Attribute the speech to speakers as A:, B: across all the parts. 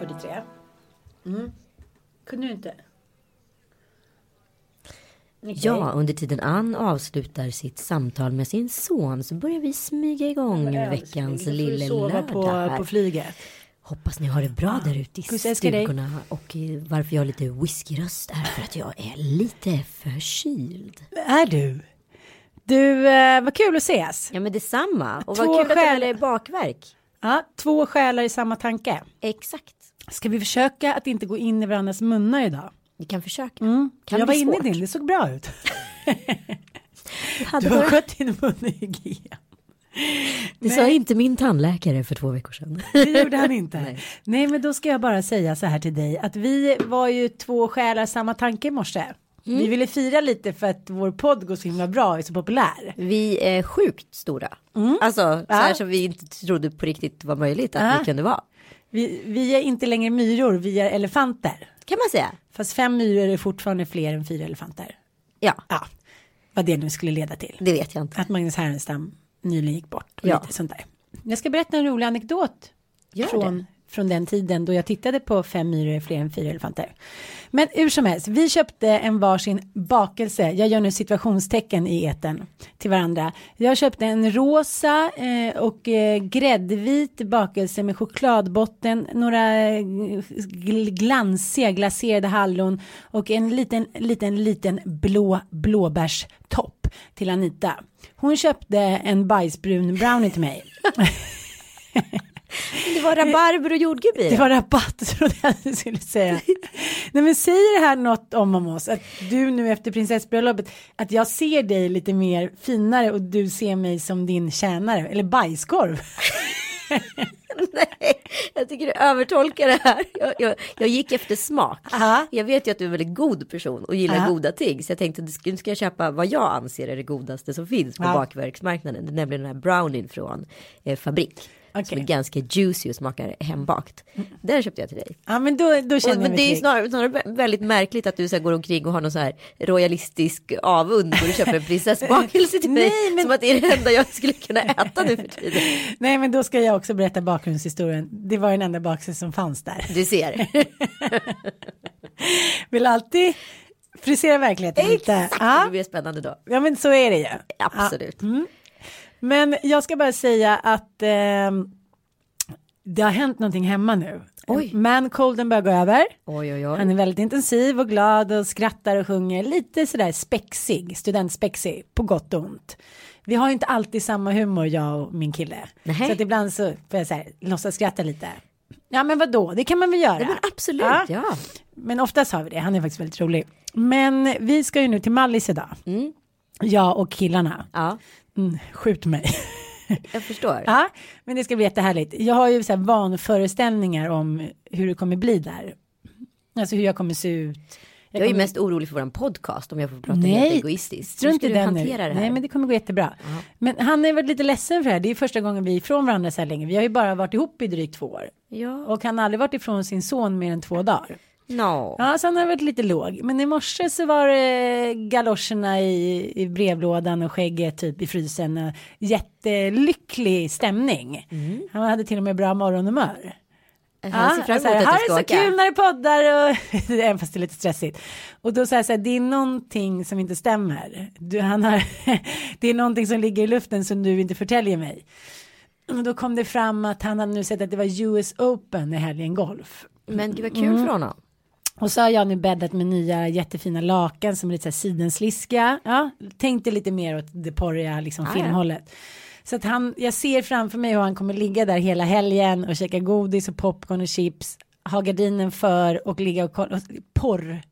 A: Ja, 0043. Mm. Kunde du inte? Okej.
B: Ja, under tiden Ann avslutar sitt samtal med sin son så börjar vi smyga igång veckans
A: du
B: lille lördag
A: på,
B: här.
A: på flyget.
B: Hoppas ni har det bra där ute i
A: Puss, älskar dig.
B: stugorna. Och varför jag har lite whiskyröst är för att jag är lite förkyld.
A: Är du? Du, eh, vad kul att ses.
B: Ja men detsamma. Och
A: Två
B: vad kul att
A: själ-
B: det är bakverk.
A: Ja, två själar i samma tanke.
B: Exakt.
A: Ska vi försöka att inte gå in i varandras munnar idag?
B: Vi kan försöka.
A: Mm.
B: Kan
A: jag var inne i din, det såg bra ut. Du har skött din munhygien.
B: Det sa inte min tandläkare för två veckor sedan.
A: Det gjorde han inte.
B: Nej.
A: Nej. men då ska jag bara säga så här till dig att vi var ju två själar samma tanke i morse.
B: Mm.
A: Vi ville fira lite för att vår podd går så himla bra och är så populär.
B: Vi är sjukt stora. Alltså så
A: Ja.
B: här som vi inte trodde på riktigt var möjligt att
A: Ja.
B: vi kunde vara.
A: Vi, vi är inte längre myror, vi är elefanter.
B: Kan man säga.
A: Fast fem myror är fortfarande fler än fyra elefanter.
B: Ja,
A: Ja, vad det nu skulle leda till.
B: det vet jag inte.
A: Att Magnus Härenstam nyligen gick bort. Och
B: Ja.
A: lite sånt där. Jag ska berätta en rolig anekdot.
B: Gör
A: från,
B: det
A: från den tiden då jag tittade på fem myror är fler än fyra elefanter. Men hur som helst, vi köpte en varsin bakelse. Jag gör nu situationstecken i eten till varandra. Jag köpte en rosa eh, och eh, gräddvit bakelse med chokladbotten, några gl- glansiga glaserade hallon och en liten, liten, liten blå blåbärstopp till Anita. Hon köpte en bajsbrun brownie till mig.
B: Det var rabarber och jordgubb i
A: Det var rabatt trodde jag att du skulle säga. Nej men säger det här något om, om oss? Att du nu efter prinsessbröllopet, att jag ser dig lite mer finare och du ser mig som din tjänare, eller bajskorv.
B: Nej, jag tycker du övertolkar det här. Jag, jag, jag gick efter smak.
A: Aha.
B: Jag vet ju att du är en väldigt god person och gillar
A: Aha.
B: goda ting. Så jag tänkte att nu ska jag köpa vad jag anser är det godaste som finns på
A: Ja.
B: bakverksmarknaden. Nämligen den här brownien från eh, Fabrik. Som
A: Okej.
B: är ganska juicy och smakar hembakt. Den köpte jag till dig.
A: Ja men då, då
B: Och,
A: känner jag
B: men det är snarare, snarare väldigt märkligt att du så här går omkring och har någon så här royalistisk avund och du köper en prinsessbakelse till mig.
A: Nej, men-
B: Som att det är det enda jag skulle kunna äta nu för tiden.
A: Nej men då ska jag också berätta bakgrundshistorien. Det var den enda bakelse som fanns där.
B: Du ser.
A: Vill alltid frisera verkligheten lite.
B: Exakt,
A: Ja.
B: det blir spännande då.
A: ja men så är det ju.
B: Absolut.
A: Men jag ska bara säga att ehm, det har hänt någonting hemma nu.
B: Oj.
A: Mancolden börjar gå över.
B: Oj, oj.
A: Han är väldigt intensiv och glad och skrattar och sjunger. Lite sådär spexig, studentspexig, på gott och ont. Vi har ju inte alltid samma humor jag och min kille.
B: Nähä.
A: Så att ibland så får jag så här, låtsas skratta lite. Ja men vad då? det kan man väl göra.
B: Nej, men absolut, ja.
A: Men oftast har vi det, han är faktiskt väldigt rolig. Men vi ska ju nu till Mallis idag. Jag och killarna.
B: Ja,
A: Mm, skjut mig.
B: jag förstår.
A: Ja, men det ska bli jättehärligt. Jag har ju så här vanföreställningar om hur det kommer bli där. Alltså hur jag kommer se ut.
B: Jag är ju
A: kommer-
B: mest orolig för våran podcast om jag får prata
A: Nej,
B: helt egoistiskt. Hur
A: Strunt
B: ska
A: i den nu.
B: hantera det här?
A: Nej, men det kommer gå jättebra. Men han har varit lite ledsen för det här. Det är första gången vi är ifrån varandra så här länge. Vi har ju bara varit ihop i drygt två år.
B: Ja,
A: Och han har aldrig varit ifrån sin son mer än två dagar.
B: No.
A: Ja, så han har varit lite låg. Men i morse så var det galoscherna i, i brevlådan och skägget typ i frysen. Jättelycklig stämning. Han hade till och med bra morgonhumör.
B: Han ser fram
A: så
B: emot att
A: är
B: du
A: så
B: ska åka.
A: kul när det poddar och även fast det är lite stressigt. Och då säger jag så här, det är någonting som inte stämmer. Du, han har, det är någonting som ligger i luften som du inte förtäljer mig. Och då kom det fram att han hade nu sett att det var US Open i helgen golf.
B: Men gud vad kul
A: Mm.
B: för honom.
A: Och så har jag nu bäddat med nya jättefina lakan som är lite så här sidensliska. Ja, tänkte lite mer åt det porriga liksom
B: Ah, ja.
A: filmhållet. Så att han, jag ser framför mig hur han kommer ligga där hela helgen och käka godis och popcorn och chips. Ha gardinen för och ligga och kolla, porr,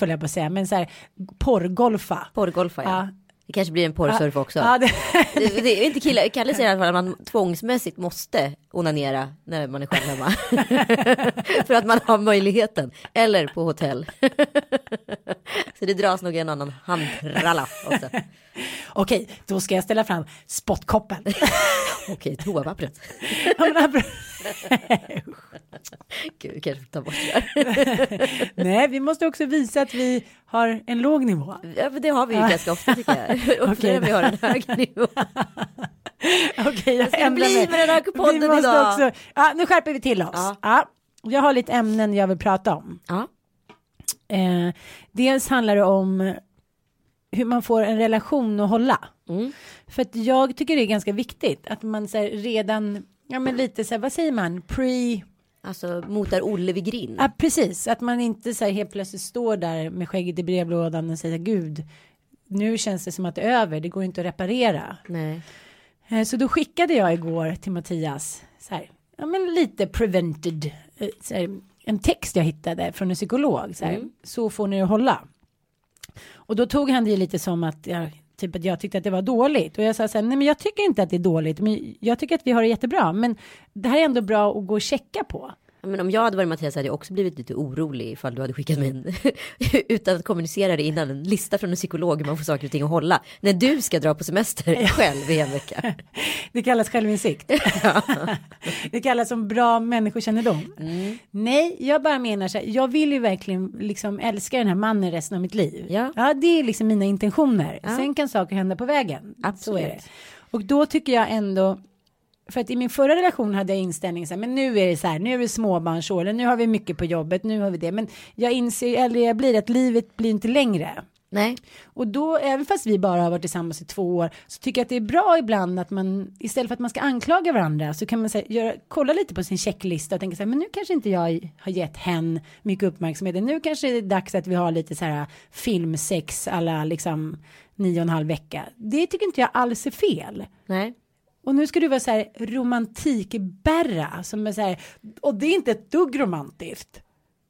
A: höll jag på att säga, men så här porrgolfa.
B: Porrgolfa ja.
A: Ja.
B: Det kanske blir en porrsurf också.
A: Ja, det,
B: Det, det är inte killar, Kalle säger i alla fall att man tvångsmässigt måste onanera när man är själv hemma. För att man har möjligheten. Eller på hotell. Så det dras nog en annan handtralla också.
A: Okej, då ska jag ställa fram spottkoppen.
B: Okej, toapappret. Gud, vi kanske ta bort det där.
A: Nej, vi måste också visa att vi har en låg nivå.
B: Ja, men det har vi ju ganska ofta tycker jag. Oftare än vi har en hög nivå.
A: Okej, jag
B: ska
A: ändrar
B: bli
A: mig.
B: med den här podden
A: Vi måste
B: idag?
A: Också, ja, nu skärper vi till oss.
B: Ja.
A: Ja. Jag har lite ämnen jag vill prata om.
B: Ja,
A: Eh, dels handlar det om hur man får en relation att hålla.
B: Mm.
A: För att jag tycker det är ganska viktigt att man så här, redan, ja men lite så här, vad säger man, pre,
B: alltså motar Olle vid grind.
A: ja precis, att man inte så här helt plötsligt står där med skägget i brevlådan och säger gud, nu känns det som att det är över, det går inte att reparera.
B: Nej.
A: Eh, Så då skickade jag igår till Mattias så här, ja men lite prevented, eh, så här, en text jag hittade från en psykolog, så, här, så får ni hålla. Och då tog han det lite som att jag, typ att jag tyckte att det var dåligt och jag sa så här, nej men jag tycker inte att det är dåligt, men jag tycker att vi har det jättebra, men det här är ändå bra att gå och checka på.
B: Ja, Men om jag hade varit Mattias hade jag också blivit lite orolig ifall du hade skickat mig en, utan att kommunicera det innan, en lista från en psykolog hur man får saker och ting att hålla. När du ska dra på semester själv i en vecka.
A: Det kallas självinsikt. det kallas som bra människokännedom. Nej, jag bara menar så här, jag vill ju verkligen liksom älska den här mannen resten av mitt liv.
B: Ja.
A: det är liksom mina intentioner. Sen kan saker hända på vägen.
B: Absolut.
A: Så är det. Och då tycker jag ändå, för att i min förra relation hade jag inställningen så här, men nu är det så här, nu är det småbarnsår, nu har vi mycket på jobbet, nu har vi det. Men jag inser ju äldre jag blir att livet blir inte längre.
B: Nej,
A: Och då, även fast vi bara har varit tillsammans i två år, så tycker jag att det är bra ibland att man, istället för att man ska anklaga varandra, så kan man säga, göra, kolla lite på sin checklista och tänka så här, men nu kanske inte jag har gett hen mycket uppmärksamhet, nu kanske det är dags att vi har lite så här filmsex alla liksom nio och en halv vecka. Det tycker inte jag alls är fel.
B: nej.
A: Och nu ska du vara så här romantikberra som är så här, och det är inte ett dugg romantiskt.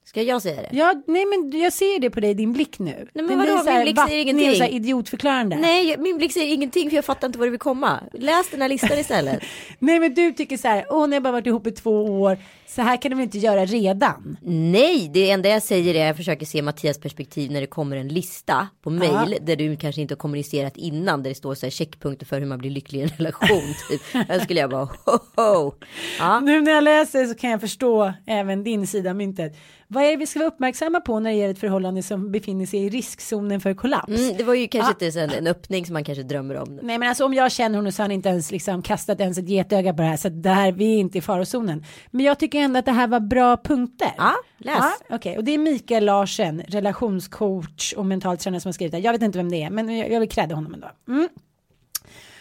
B: Ska jag säga det?
A: Ja, nej men jag ser det på dig, din blick nu.
B: men
A: Den
B: vadå,
A: här
B: min blick säger ingenting.
A: så här idiotförklarande.
B: Nej, min blick säger ingenting för jag fattar inte var du vill komma. Läs den här listan istället.
A: Nej men du tycker så här, åh ni har bara varit ihop i två år, så här kan de väl inte göra redan?
B: Nej, det enda jag säger är att jag försöker se Mattias perspektiv när det kommer en lista på mail där du kanske inte har kommunicerat innan där det står så här checkpunkter för hur man blir lycklig i en relation. Typ. Då skulle jag bara ho, ho. Ja.
A: Nu när jag läser så kan jag förstå även din sida av myntet. Vad är det vi ska vara uppmärksamma på när det gäller ett förhållande som befinner sig i riskzonen för kollaps?
B: Mm, det var ju kanske inte så en, en öppning som man kanske drömmer om.
A: Nej men alltså om jag känner honom så har han inte ens liksom kastat ens ett getöga på det här så det här, vi är inte i farozonen. Men jag tycker ändå att det här var bra punkter.
B: Ja, läs.
A: Ja, Okej, och det är Mikael Larsen, relationscoach och mentalt tränare som har skrivit det. Jag vet inte vem det är, men jag jag vill credda honom ändå. Mm.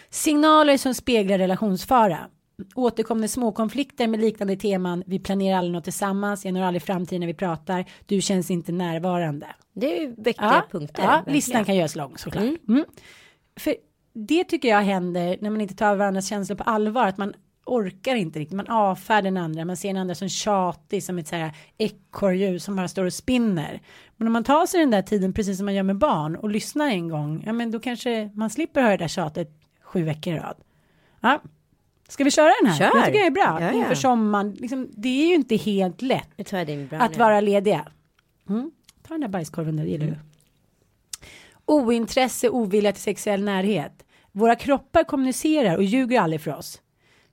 A: Signaler som speglar relationsfara. Återkommande småkonflikter med liknande teman. Vi planerar aldrig något tillsammans. Jag når aldrig framtid när vi pratar. Du känns inte närvarande.
B: Det är viktiga punkter.
A: Ja,
B: verkligen.
A: listan kan göras lång såklart. Mm. För det tycker jag händer när man inte tar varandras känslor på allvar. Att man orkar inte riktigt. Man avfärdar den andra. Man ser den andra som tjatig. Som ett så här ekorrhjul som bara står och spinner. Men om man tar sig den där tiden precis som man gör med barn. Och lyssnar en gång. Ja men då kanske man slipper höra det där tjatet sju veckor i rad. Ja. Ska vi köra den här?
B: Kör.
A: Jag tycker det är bra.
B: Ja, ja.
A: Inför sommaren. Liksom, det är ju inte helt lätt
B: Nu
A: att vara lediga. Mm. Ta den där bajskorven där, gillar du. Ointresse, ovilja till sexuell närhet. Våra kroppar kommunicerar och ljuger aldrig för oss.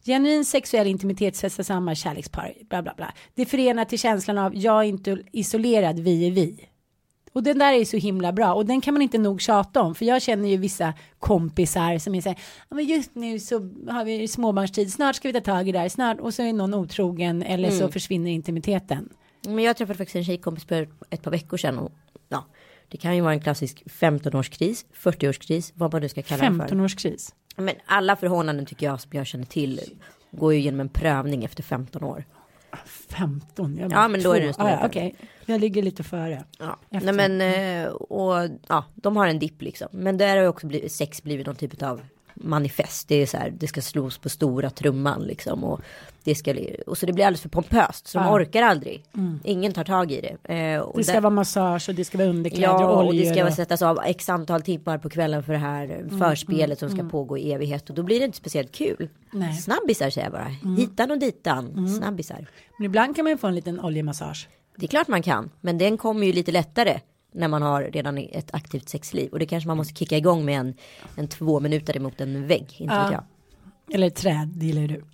A: Genuin sexuell intimitet sätts av samma kärlekspar, bla bla bla. Det förenar till känslan av jag är inte isolerad, vi är vi. Och den där är så himla bra och den kan man inte nog tjata om för jag känner ju vissa kompisar som är så här, men just nu så har vi småbarnstid, snart ska vi ta tag i det här, snart och så är någon otrogen eller så försvinner intimiteten.
B: Men jag träffade faktiskt en tjejkompis för ett par veckor sedan och ja, det kan ju vara en klassisk 15-årskris, 40-årskris, vad man nu ska kalla det för.
A: 15-årskris.
B: Men alla förhållanden tycker jag som jag känner till går ju genom en prövning efter 15 år.
A: 15? Jag
B: Ja, men då är det en
A: ah, ja. Okej, jag ligger lite före.
B: Ja,
A: Efter.
B: nej men eh, och ja, de har en dipp liksom. Men där har ju också blivit, sex blivit någon typ av manifest. Det är så här, det ska slås på stora trumman liksom. Och, det ska, och så det blir alldeles för pompöst. Så de
A: Ja.
B: orkar aldrig. Ingen tar tag i det. Eh, och
A: Det ska
B: där-
A: vara massage och det ska vara underkläder
B: Ja,
A: och
B: och
A: oljor.
B: det ska
A: och-
B: sättas av x antal timmar på kvällen för det här förspelet som ska pågå i evighet. Och då blir det inte speciellt kul.
A: Nej.
B: Snabbisar säger jag bara. Hitan och ditan. Snabbisar.
A: Men ibland kan man ju få en liten oljemassage.
B: Det är klart man kan. Men den kommer ju lite lättare. När man har redan ett aktivt sexliv. Och det kanske man måste kicka igång med en, en två minuter emot en vägg. Inte vet jag.
A: Eller ett träd, det gillar ju du.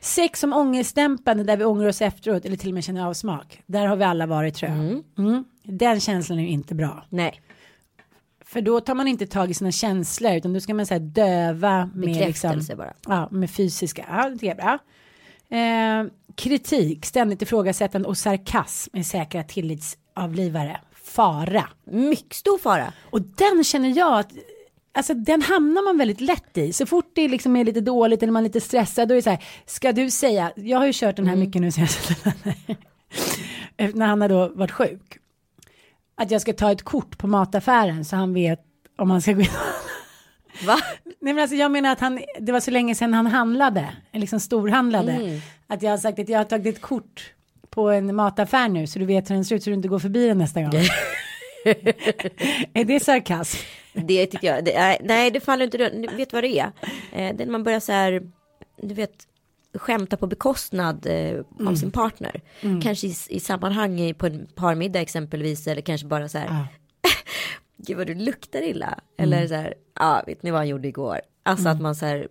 A: Sex som ångestdämpande där vi ångrar oss efteråt eller till och med känner avsmak. Där har vi alla varit tror jag. Mm. Den känslan är ju inte bra.
B: Nej.
A: För då tar man inte tag i sina känslor utan då ska man säga döva med liksom,
B: bara.
A: Ja, med fysiska. Ja, det är bra. Eh, kritik, ständigt ifrågasättande och sarkasm är säkra tillitsavlivare. Fara.
B: Mycket stor fara.
A: Och den känner jag att Alltså den hamnar man väldigt lätt i. Så fort det liksom är lite dåligt eller man är lite stressad då är det så här. Ska du säga, jag har ju kört den här mycket nu senaste När han har då varit sjuk. Att jag ska ta ett kort på mataffären så han vet om han ska gå in.
B: Va?
A: Nej men alltså jag menar att han, det var så länge sedan han handlade, liksom storhandlade. Att jag har sagt att jag har tagit ett kort på en mataffär nu så du vet hur den ser ut så du inte går förbi den nästa gång. är det sarkasm?
B: Det tycker jag. Det nej, det faller inte. Du vet vad det är? Eh, det är när man börjar så här. Du vet. Skämta på bekostnad eh, av sin partner. Kanske i, i sammanhang på en parmiddag exempelvis. Eller kanske bara så här.
A: Ja.
B: Gud vad du luktar illa. Eller så här. Ja, vet ni vad han gjorde igår? Alltså att man så här.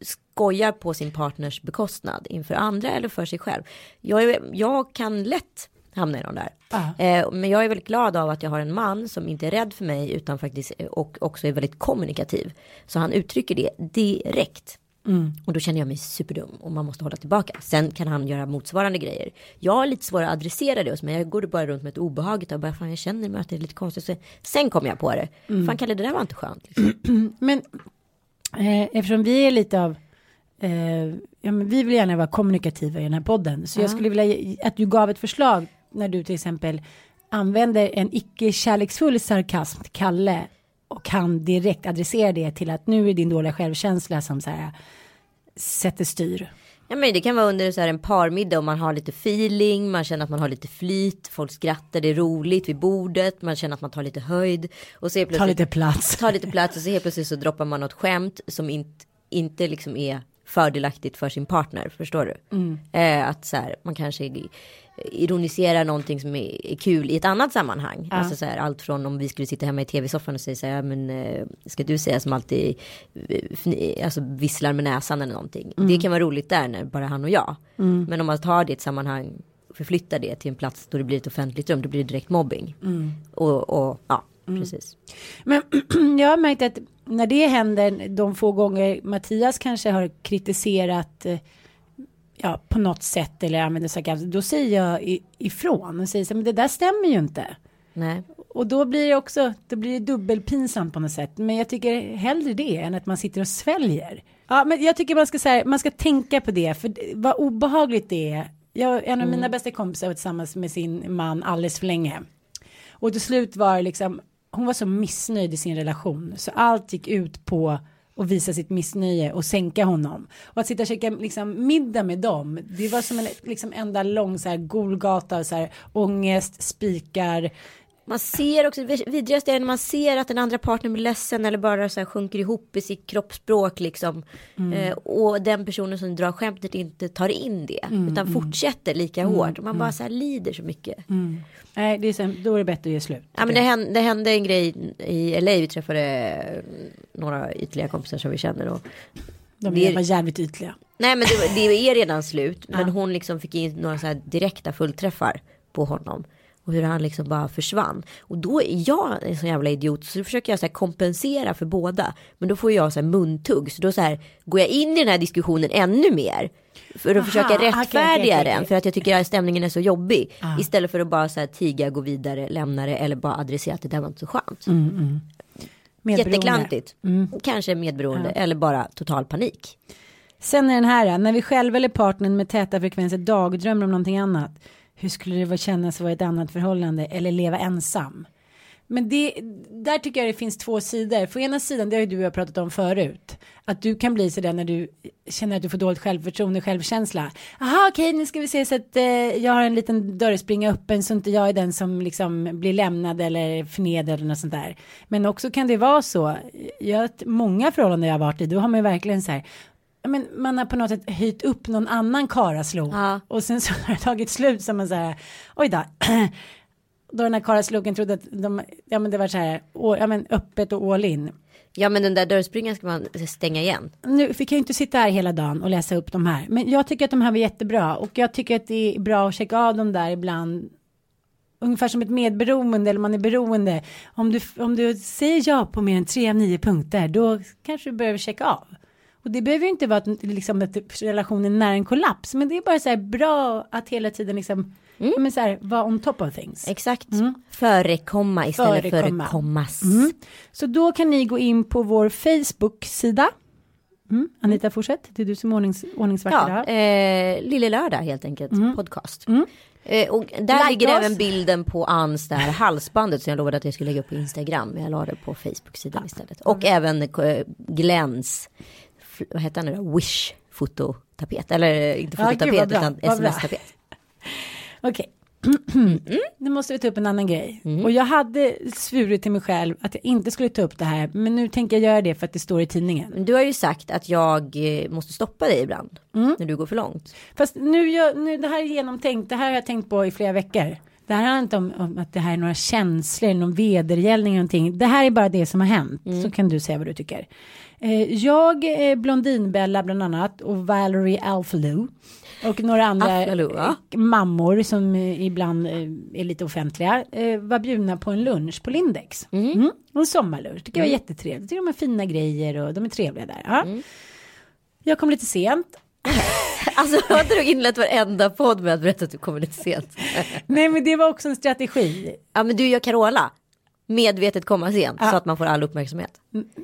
B: Skojar på sin partners bekostnad inför andra eller för sig själv. Jag, är, jag kan lätt hamna i de där.
A: Ja.
B: Eh, men jag är väldigt glad av att jag har en man som inte är rädd för mig utan faktiskt eh, och också är väldigt kommunikativ. Så han uttrycker det direkt. Och då känner jag mig superdum och man måste hålla tillbaka. Sen kan han göra motsvarande grejer. Jag har lite svårare att adressera det mig. Jag går bara runt med ett obehagligt och bara fan jag känner mig att det är lite konstigt. Sen- Sen kom jag på det. Fan Kalle det där var inte skönt. Liksom.
A: Men eftersom vi är lite av eh, ja, men vi vill gärna vara kommunikativa i den här podden. Så jag skulle vilja att du gav ett förslag när du till exempel använder en icke kärleksfull sarkasm till Kalle och kan direkt adressera det till att nu är din dåliga självkänsla som så här sätter styr.
B: Ja, men det kan vara under så här en parmiddag och man har lite feeling, man känner att man har lite flyt, folk skrattar, det är roligt vid bordet, man känner att man tar lite höjd. Och så är
A: Ta
B: plötsligt,
A: lite plats.
B: tar lite plats och så helt plötsligt så droppar man något skämt som inte, inte liksom är fördelaktigt för sin partner, förstår du?
A: Mm.
B: Eh, att så här, man kanske ironiserar någonting som är, är kul i ett annat sammanhang. Alltså så här, allt från om vi skulle sitta hemma i tv-soffan och säga så här, ja, men eh, ska du säga som alltid eh, alltså, visslar med näsan eller någonting.
A: Mm.
B: Det kan vara roligt där när bara han och jag. Men om man tar det i ett sammanhang, förflyttar det till en plats då det blir ett offentligt rum, då blir det direkt mobbing.
A: Mm.
B: Och, och ja, precis.
A: Men jag har märkt att när det händer de få gånger Mattias kanske har kritiserat eh, ja, på något sätt eller använder sarkasm, då säger jag ifrån och säger så men det där stämmer ju inte.
B: Nej.
A: Och då blir det också, då blir det dubbelpinsamt på något sätt. Men jag tycker hellre det än att man sitter och sväljer. Ja, men jag tycker man ska, så här, man ska tänka på det, för vad obehagligt det är. Jag, en av mina bästa kompisar var tillsammans med sin man alldeles för länge. Och till slut var det liksom, hon var så missnöjd i sin relation. Så allt gick ut på att visa sitt missnöje och sänka honom. Och att sitta och käka liksom, middag med dem, det var som en liksom, enda lång så här, golgata, av så här, ångest, spikar.
B: Man ser också, det vidrigaste är när man ser att den andra partnern blir ledsen eller bara så här sjunker ihop i sitt kroppsspråk liksom. Eh, och den personen som drar skämtet inte tar in det. utan fortsätter lika hårt. Och man bara så här lider så mycket.
A: Nej, det är så, då är det bättre att ge slut.
B: Ja men det hände, det hände en grej i LA. Vi träffade några ytterligare kompisar som vi känner. Och
A: De
B: Det är-
A: var jävligt ytliga.
B: Nej men det, det är redan slut. Men hon liksom fick in några så här direkta fullträffar på honom. Och hur han liksom bara försvann. Och då är jag en sån jävla idiot. Så då försöker jag så kompensera för båda. Men då får jag så här muntugg. Så då så här går jag in i den här diskussionen ännu mer. För att
A: Aha,
B: försöka rättfärdiga
A: okej,
B: den.
A: okej.
B: För att jag tycker att stämningen är så jobbig. Istället för att bara så här tiga, gå vidare, lämna det. Eller bara adressera att det där var inte så skönt.
A: Medberoende.
B: Jätteklantigt. Kanske medberoende. Eller bara total panik.
A: Sen är den här, när vi själva eller partnern med täta frekvenser dagdrömmer om någonting annat. Hur skulle det vara kännas att vara i ett annat förhållande eller leva ensam? Men det, där tycker jag det finns två sidor. För ena sidan, det har ju du och jag pratat om förut. Att du kan bli sådär när du känner att du får dåligt självförtroende och självkänsla. Jaha okej nu ska vi se så att eh, jag har en liten dörrspringa öppen så inte jag är den som liksom blir lämnad eller förnedrad eller något sånt där. Men också kan det vara så. Jag, många förhållanden jag har varit i då har man ju verkligen så här men man har på något sätt höjt upp någon annan karaslo
B: Ja.
A: och sen så har det tagit slut som man säger oj då. Då den här karaslogen trodde att de, ja men det var så här å, ja men öppet och all in.
B: Ja men den där dörrspringan ska man stänga igen.
A: nu fick jag ju inte sitta här hela dagen och läsa upp de här. Men jag tycker att de här var jättebra. Och jag tycker att det är bra att checka av dem där ibland. Ungefär som ett medberoende eller man är beroende. Om du, om du säger ja på mer än tre av nio punkter då kanske du behöver checka av och det behöver ju inte vara att, liksom, att relationen är nära en kollaps men det är bara så här bra att hela tiden liksom
B: Mm.
A: men så här, vara on top of things
B: Exakt. Förekomma istället
A: Förekomma.
B: för kommas.
A: Mm. Så då kan ni gå in på vår Facebook-sida. Mm. Anita, fortsätt. Det är du som ordnings, ordningsvakt
B: Ja,
A: idag.
B: eh, Lille Lördag helt enkelt. Podcast. Eh, och där
A: Like
B: ligger
A: oss.
B: även bilden på Ans det här halsbandet som jag lovade att jag skulle lägga upp på Instagram. Men jag la det på Facebook-sidan istället. Och även eh, Glens, vad heter han nu då? Wish fototapet. Eller inte
A: Ja,
B: fototapet
A: bra,
B: utan sms-tapet.
A: Okej.
B: Mm.
A: Nu måste vi ta upp en annan grej. Och jag hade svurit till mig själv att jag inte skulle ta upp det här. Men nu tänker jag göra det för att det står i tidningen.
B: Men Du har ju sagt att jag eh, måste stoppa dig ibland.
A: Mm.
B: När du går för långt.
A: Fast nu, jag, nu det här är genomtänkt. Det här har jag tänkt på i flera veckor. Det här handlar inte om, om att det här är några känslor, någon vedergällning eller någonting. Det här är bara det som har hänt. Så kan du säga vad du tycker. Eh, jag, eh, Blondinbella bland annat och Valerie Alfaloo. Och några andra
B: Alfaloo, ja.
A: eh, mammor som eh, ibland eh, är lite offentliga. Var bjudna på en lunch på Lindex. Mm. Och en sommarlunch. Tycker jag var jättetrevligt. Tycker de har fina grejer och de är trevliga där. Ja. Jag kom lite sent.
B: Alltså har du inlett varenda podd med att berätta att du kommer lite sent?
A: Nej men det var också en strategi.
B: Ja men du gör Carola. Medvetet komma sent så att man får all uppmärksamhet.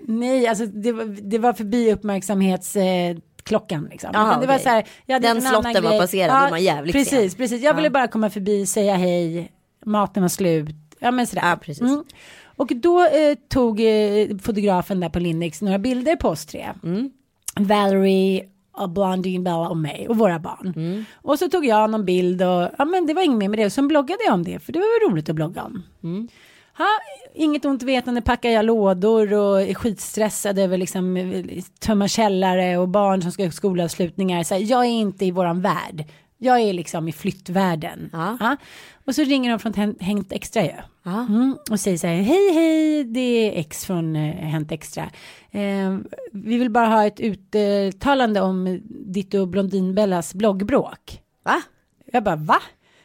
A: Nej, alltså det var, det var förbi uppmärksamhetsklockan. Eh, klockan, liksom.
B: Aha,
A: det var
B: okej.
A: så här, jag hade
B: Den slotten var passerad, är man jävligt
A: Precis,
B: sen.
A: precis. Jag ville bara komma förbi, säga hej, maten var slut. Ja men sådär.
B: Ja, precis.
A: Och då eh, tog eh, fotografen där på Lindex några bilder på oss tre.
B: Mm.
A: Valerie, och Blondine Bella och mig och våra barn.
B: Mm.
A: Och så tog jag någon bild och ja men det var inget mer med det. Och sen bloggade jag om det för det var roligt att blogga om.
B: Mm.
A: Ha, inget ont vetande packar jag lådor och är skitstressad över liksom eh, tömma källare och barn som ska ha skolavslutningar. Så här, jag är inte i våran värld. Jag är liksom i flyttvärlden.
B: Ja.
A: Ja. Och så ringer de från Hänt- Extra ju.
B: Ja.
A: Mm, och säger så här, hej hej, det är X från eh, Hänt Extra. Eh, vi vill bara ha ett uttalande om ditt och Blondinbellas bloggbråk.
B: Va?
A: Jag bara, va?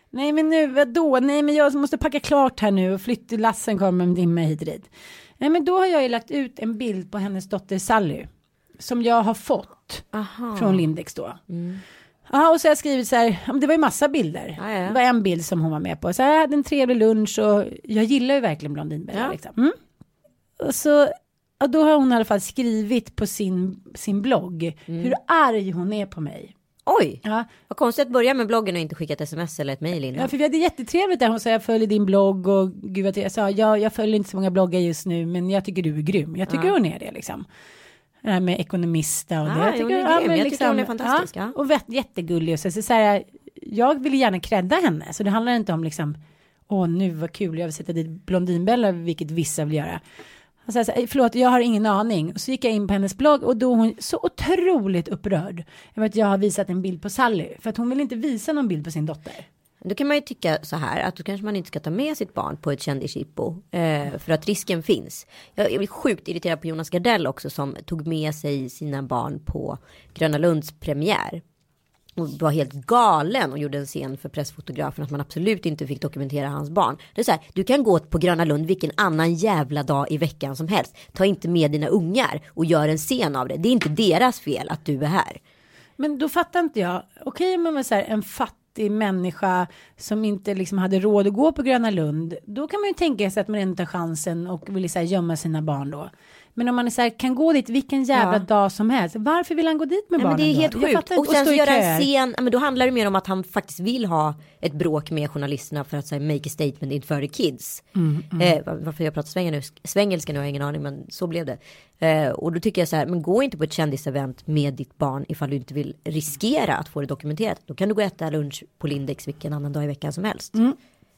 A: Nej men nu, vadå? Nej men jag måste packa klart här nu och flyttlassen kommer en dimma hit och dit. Nej men då har jag ju lagt ut en bild på hennes dotter Sally. Som jag har fått
B: Aha.
A: från Lindex då. Ja och så har jag skrivit så här, ja, det var ju massa bilder.
B: Ja, ja.
A: Det var en bild som hon var med på. Så jag hade en trevlig lunch och jag gillar ju verkligen Blondinbella.
B: Ja.
A: Liksom. Mm. Och så, ja, då har hon i alla fall skrivit på sin, sin blogg hur arg hon är på mig.
B: Oj,
A: Ja,
B: vad konstigt att börja med bloggen och inte skicka ett sms eller ett mejl innan.
A: Ja, för vi hade jättetrevligt där. Hon sa jag följer din blogg och gud vad jag sa ja, jag följer inte så många bloggar just nu men jag tycker du är grym. Jag tycker hon är det liksom. Det här med ekonomista och
B: Ja,
A: det. Jag tycker,
B: är
A: ja, men
B: Jag tycker hon är fantastisk, ja.
A: Och vet, jättegullig och så, så, så här, jag vill gärna credda henne så det handlar inte om liksom åh nu vad kul jag vill sätta dit Blondinbella vilket vissa vill göra. Han sa så här, förlåt jag har ingen aning. Och så gick jag in på hennes blogg och då hon så otroligt upprörd. Vet att jag har visat en bild på Sally. För att hon vill inte visa någon bild på sin dotter.
B: Då kan man ju tycka så här att då kanske man inte ska ta med sitt barn på ett kändisjippo. Eh, för att risken finns. Jag, jag blir sjukt irriterad på Jonas Gardell också som tog med sig sina barn på Gröna Lunds premiär. Och var helt galen och gjorde en scen för pressfotografen att man absolut inte fick dokumentera hans barn. Det är så här, du kan gå på Gröna Lund vilken annan jävla dag i veckan som helst. Ta inte med dina ungar och gör en scen av det. Det är inte deras fel att du är här.
A: Men då fattar inte jag. Okej, men så här, en fattig människa som inte liksom hade råd att gå på Gröna Lund. Då kan man ju tänka sig att man inte tar chansen och vill så här, gömma sina barn då. Men om man är så här, kan gå dit vilken jävla
B: Ja.
A: dag som helst. Varför vill han gå dit med
B: Nej,
A: barnen
B: men det är
A: då?
B: helt
A: Jag
B: sjukt. Och sen så göra en scen, ja, men då handlar det mer om att han faktiskt vill ha ett bråk med journalisterna för att säga make a statement inför the kids.
A: Mm,
B: Eh, var- varför jag pratar svengelska, svengelska nu har jag ingen aning men så blev det. Eh, och då tycker jag så här, men gå inte på ett kändisevent med ditt barn ifall du inte vill riskera att få det dokumenterat. Då kan du gå och äta lunch på Lindex vilken annan dag i veckan som helst.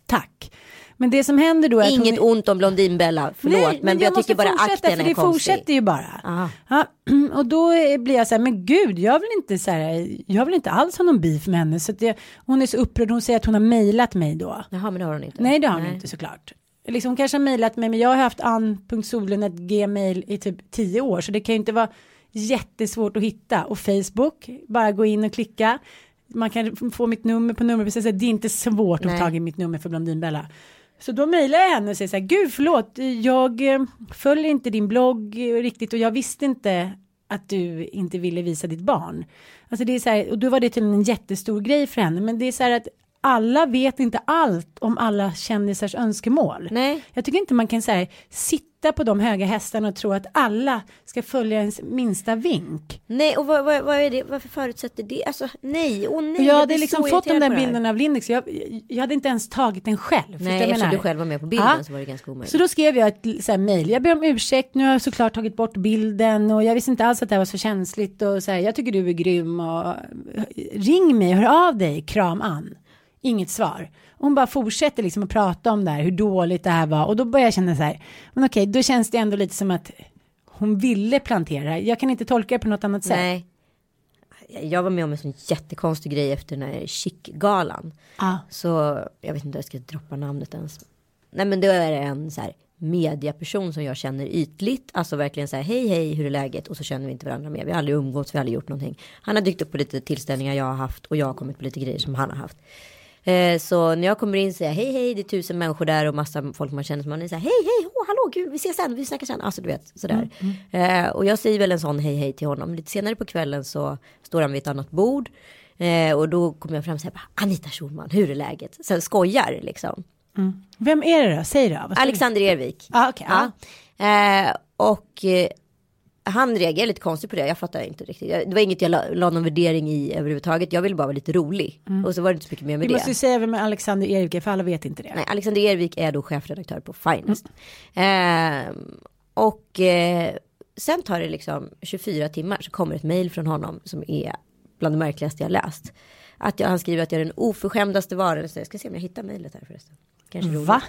A: Tack. Men det som händer då är att
B: Inget
A: hon...
B: ont om Blondinbella, förlåt
A: Nej,
B: men, jag,
A: måste
B: tycker bara akten
A: för
B: är
A: det
B: konstig.
A: fortsätter ju bara.
B: Aha.
A: Ja, och då blir jag så här, men gud, jag vill inte så här, jag vill inte alls ha någon beef med henne. Så att det, hon är så upprörd, hon säger att hon har mejlat mig då.
B: Jaha men det har hon inte.
A: Nej, det har hon inte såklart. Liksom, hon kanske har mejlat mig, men jag har haft an.solen.gmail i typ tio år, så det kan ju inte vara jättesvårt att hitta. Och Facebook, bara gå in och klicka. Man kan få mitt nummer på nummerpriset, det är inte svårt att
B: Nej.
A: få tag i mitt nummer för Blondinbella. Så då mejlar jag henne och säger så här, gud förlåt, jag eh, följer inte din blogg riktigt och jag visste inte att du inte ville visa ditt barn. Alltså det är så här, och då var det tydligen en jättestor grej för henne, men det är så här att alla vet inte allt om alla kändisars önskemål.
B: Nej.
A: Jag tycker inte man kan här, sitta på de höga hästarna och tro att alla ska följa ens minsta vink.
B: Nej och vad, vad, vad är det, varför förutsätter det? Alltså nej, åh nej.
A: Och jag hade liksom fått de
B: irriterad
A: där bilderna av Lindex, jag, jag hade inte ens tagit den själv.
B: Nej, eftersom
A: menar?
B: du själv var med på bilden
A: Ja.
B: så var det ganska omöjligt.
A: Så då skrev jag ett så här mejl. Jag ber om ursäkt. Nu har jag såklart tagit bort bilden och jag visste inte alls att det här var så känsligt och så här. Jag tycker du är grym och ring mig, hör av dig, kram Ann. Inget svar. Hon bara fortsätter liksom att prata om det här, hur dåligt det här var och då börjar jag känna så här. Men okej, då känns det ändå lite som att hon ville plantera. Jag kan inte tolka det på något annat sätt.
B: Nej. Jag var med om en sån jättekonstig grej efter den här chic-galan.
A: Ja.
B: Så jag vet inte om jag ska droppa namnet ens. Nej men då är det en så här mediaperson som jag känner ytligt. Alltså verkligen så här hej hej hur är läget? Och så känner vi inte varandra mer. Vi har aldrig umgåtts, vi har aldrig gjort någonting. Han har dykt upp på lite tillställningar jag har haft och jag har kommit på lite grejer som han har haft. Eh, så när jag kommer in säger jag hej hej det är tusen människor där och massa folk man känner som man är så här hej hej oh, hallå gud vi ses sen vi snackar sen. Alltså du vet sådär. Eh, och jag säger väl en sån hej hej till honom. Lite senare på kvällen så står han vid ett annat bord. Eh, och då kommer jag fram och säger Anita Schulman hur är läget? Så skojar liksom.
A: Vem är det då? Säg det. Ska
B: Alexander Ervik.
A: Ja, okej, ja.
B: Ja. Eh, och eh, han reagerade lite konstigt på det. Jag fattar inte riktigt. Det var inget jag la, la någon värdering i överhuvudtaget. Jag ville bara vara lite rolig. Och så var det inte så mycket mer med
A: Vi
B: det.
A: måste ju säga vem Alexander Erik är, för alla vet inte det.
B: Nej, Alexander Ervik är då chefredaktör på Finest. Eh, och eh, sen tar det liksom 24 timmar så kommer ett mejl från honom som är bland det märkligaste jag läst. Att jag, han skriver att jag är den oförskämdaste varelsen. Jag ska se om jag hittar mejlet här förresten. Kanske roligt.
A: Va?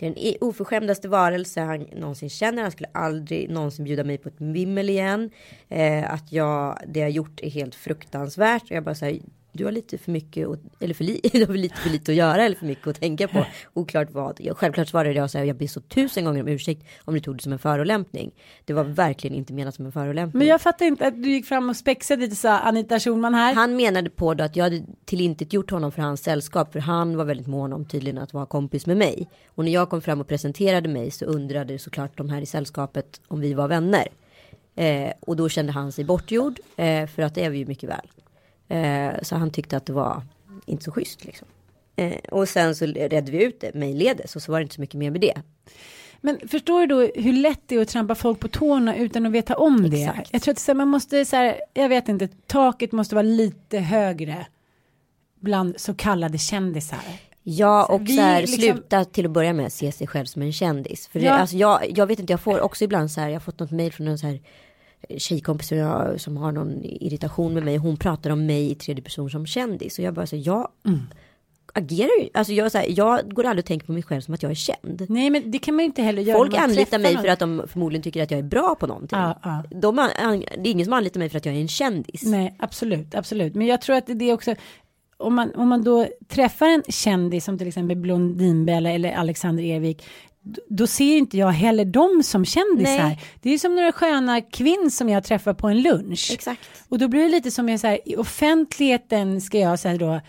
B: Det är den oförskämdaste varelse han någonsin känner. Han skulle aldrig någonsin bjuda mig på ett vimmel igen. Eh, att jag, det jag gjort är helt fruktansvärt. Och jag bara säger, du har lite för mycket, att- eller för, li, du har lite för lite att göra eller för mycket att tänka på. Oklart vad. Jag, självklart svarade jag så här, jag ber så tusen gånger om ursäkt om du tog det som en förolämpning. Det var verkligen inte menat som en förolämpning.
A: Men jag fattar inte att du gick fram och spexade lite så Anita Schulman här.
B: Han menade på då att jag hade tillintetgjort honom för hans sällskap. För han var väldigt mån om tydligen att vara kompis med mig. Och när jag kom fram och presenterade mig så undrade såklart de här i sällskapet om vi var vänner. Eh, och då kände han sig bortgjord. Eh, för att det är vi ju mycket väl. Eh, så han tyckte att det var inte så schysst liksom. Eh, och sen så redde vi ut det mejlledes och så var det inte så mycket mer med det.
A: Men förstår du då hur lätt det är att trampa folk på tårna utan att veta om det?
B: Exakt.
A: Jag tror att här, man måste så här, jag vet inte, taket måste vara lite högre bland så kallade kändisar.
B: Ja och så här,
A: liksom-
B: sluta till att börja med se sig själv som en kändis. För det,
A: Ja.
B: alltså, jag, jag vet inte, jag får också ibland så här, jag har fått något mejl från en så här tjejkompis som, jag, som har någon irritation med mig. Hon pratar om mig i tredje person som kändis. Och jag bara så jag
A: Mm.
B: agerar ju, alltså jag, så här, jag går aldrig och tänker på mig själv som att jag är känd.
A: Nej men det kan man ju inte heller göra.
B: Folk anlitar mig
A: någon.
B: för att de förmodligen tycker att jag är bra på någonting.
A: Ja, ja.
B: De, an- det är ingen som anlitar mig för att jag är en kändis.
A: Nej absolut, absolut. Men jag tror att det är också om man, om man då träffar en kändis som till exempel Blondinbella eller Alexander Evik d- då ser inte jag heller dem som kändisar.
B: Nej.
A: Det är som några sköna kvinnor som jag träffar på en lunch.
B: Exakt.
A: Och då blir det lite som jag så här, i offentligheten ska jag så då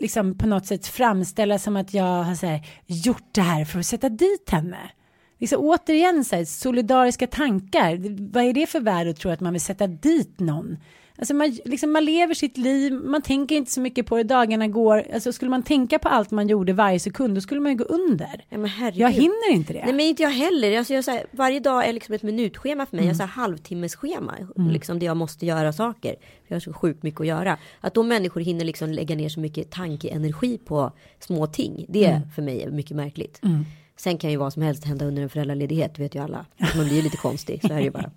A: liksom på något sätt framställa som att jag har så här, gjort det här för att sätta dit henne. Liksom, återigen så här, solidariska tankar. Vad är det för värld att tro att man vill sätta dit någon? Alltså man, liksom, man lever sitt liv, man tänker inte så mycket på det, dagarna går. Alltså skulle man tänka på allt man gjorde varje sekund, då skulle man ju gå under.
B: Ja, men herregud.
A: Jag hinner inte det.
B: Nej men inte jag heller. Alltså, jag, så här, varje dag är liksom ett minutschema för mig. Jag har halvtimmesschema. Liksom det jag måste göra saker. Jag har så sjukt mycket att göra. Att då människor hinner liksom lägga ner så mycket tankeenergi på små ting. Det är för mig mycket märkligt. Sen kan ju vad som helst hända under en föräldraledighet. Vet ju alla. Man blir lite konstig. Så är det ju bara.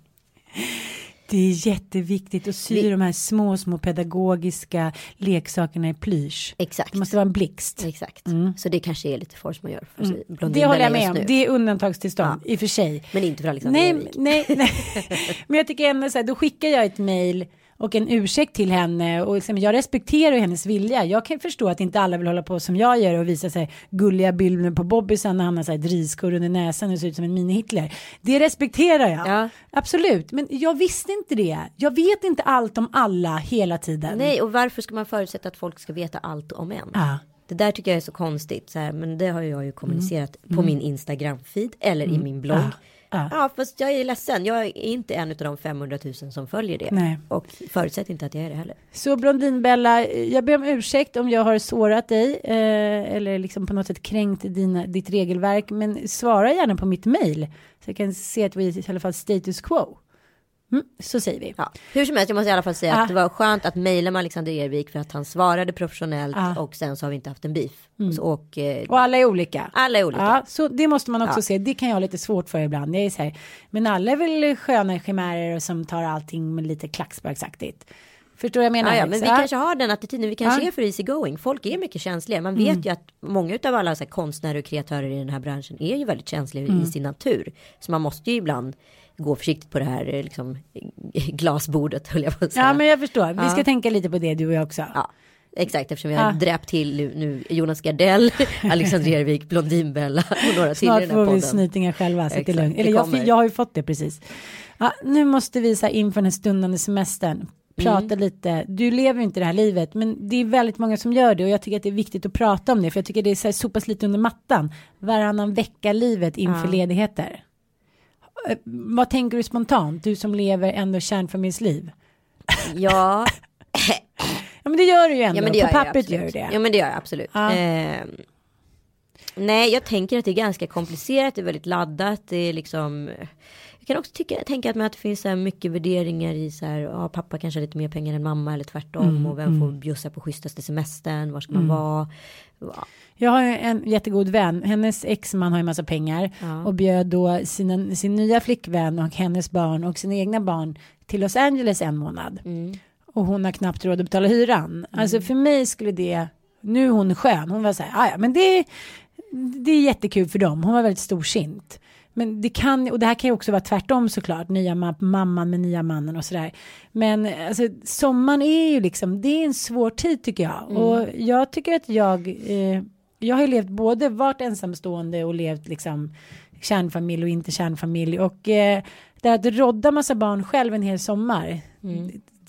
A: Det är jätteviktigt att sy
B: Vi-
A: de här små, små pedagogiska leksakerna i plysch.
B: Exakt.
A: Det måste vara en blixt.
B: Exakt. Så det kanske är lite force majeure för mm.
A: Det håller jag med om. Det är undantagstillstånd i och för sig.
B: Men inte för Alexander
A: Nej, nej, nej. Men jag tycker ändå så här, då skickar jag ett mejl och en ursäkt till henne och liksom, jag respekterar hennes vilja. Jag kan förstå att inte alla vill hålla på som jag gör och visa sig gulliga bilder på Bobbisen när han har så här driskur under näsan och ser ut som en mini-Hitler. Det respekterar jag.
B: Ja.
A: Absolut, men jag visste inte det. Jag vet inte allt om alla hela tiden.
B: Nej, och varför ska man förutsätta att folk ska veta allt om en?
A: Ja.
B: Det där tycker jag är så konstigt. Så här, men det har jag ju kommunicerat
A: Mm.
B: på min Instagram-feed eller i min blogg.
A: Ja.
B: Ja. fast jag är ledsen. Jag är inte en av de 500 000 som följer det.
A: Nej.
B: Och förutsätter inte att jag är det heller.
A: Så Blondinbella, jag ber om ursäkt om jag har sårat dig eh, eller liksom på något sätt kränkt dina, ditt regelverk. Men svara gärna på mitt mail så jag kan se att vi i alla fall status quo. Mm, så säger vi.
B: Ja. Hur som helst, jag måste i alla fall säga
A: Ja.
B: att det var skönt att mejla med Alexander Ervik för att han svarade professionellt
A: Ja.
B: och sen så har vi inte haft en beef. Så, och, eh,
A: Och alla är olika.
B: alla är olika.
A: Så det måste man också se. Det kan jag ha lite svårt för ibland. Jag är så här, men alla är väl sköna chimärer som tar allting med lite klacksparksaktigt. Förstår du vad jag menar?
B: Ja, ja, men vi kanske har den attityden, vi kanske
A: Ja. Mm.
B: är för easy going. Folk är mycket känsliga. Man vet ju att många av alla så här, konstnärer och kreatörer i den här branschen är ju väldigt känsliga
A: Mm.
B: i sin natur. Så man måste ju ibland gå försiktigt på det här eh, liksom, glasbordet höll jag på att säga.
A: Ja, men jag förstår. Vi
B: Ja.
A: ska tänka lite på det du och jag också.
B: Ja, exakt eftersom vi har
A: Ja.
B: dräpt till nu, Jonas Gardell, Alexander Ervik, Blondinbella och några till i
A: Snart
B: den här
A: får vi
B: podden.
A: snytingar själva. Så det är lugnt. Eller jag, jag har ju fått det precis. Ja, nu måste vi så här inför den stundande semestern prata
B: Mm.
A: lite. Du lever ju inte det här livet, men det är väldigt många som gör det och jag tycker att det är viktigt att prata om det, för jag tycker det är så, här, så pass lite under mattan. Varannan vecka livet inför
B: Ja.
A: ledigheter. Eh, Vad tänker du spontant, du som lever ändå kärnfamiljsliv?
B: Ja,
A: Ja men det gör du ju ändå,
B: ja men det
A: på
B: gör jag
A: pappret gör du det.
B: Ja men det gör jag absolut.
A: Ja.
B: Eh, nej, jag tänker att det är ganska komplicerat, det är väldigt laddat, det är liksom kan också tycka, tänka att, att det finns så mycket värderingar i så här, ja, pappa kanske har lite mer pengar än mamma eller tvärtom
A: Mm,
B: och vem får bjussa på schysstaste semestern, var ska man vara? Ja.
A: Jag har en jättegod vän, hennes exman har ju massa pengar
B: Ja.
A: och bjöd då sina, sin nya flickvän och hennes barn och sina egna barn till Los Angeles en månad.
B: Mm.
A: Och hon har knappt råd att betala hyran. Alltså för mig skulle det, nu är hon skön, hon var så här, "Ah, ja men det, det är jättekul för dem, hon var väldigt storsint. Men det kan, och det här kan ju också vara tvärtom såklart, nya ma- mamman med nya mannen och sådär. Men alltså sommaren är ju liksom, det är en svår tid tycker jag. Och jag tycker att jag, eh, jag har ju levt både varit ensamstående och levt liksom kärnfamilj och inte kärnfamilj. Och eh, det att rodda massa barn själv en hel sommar.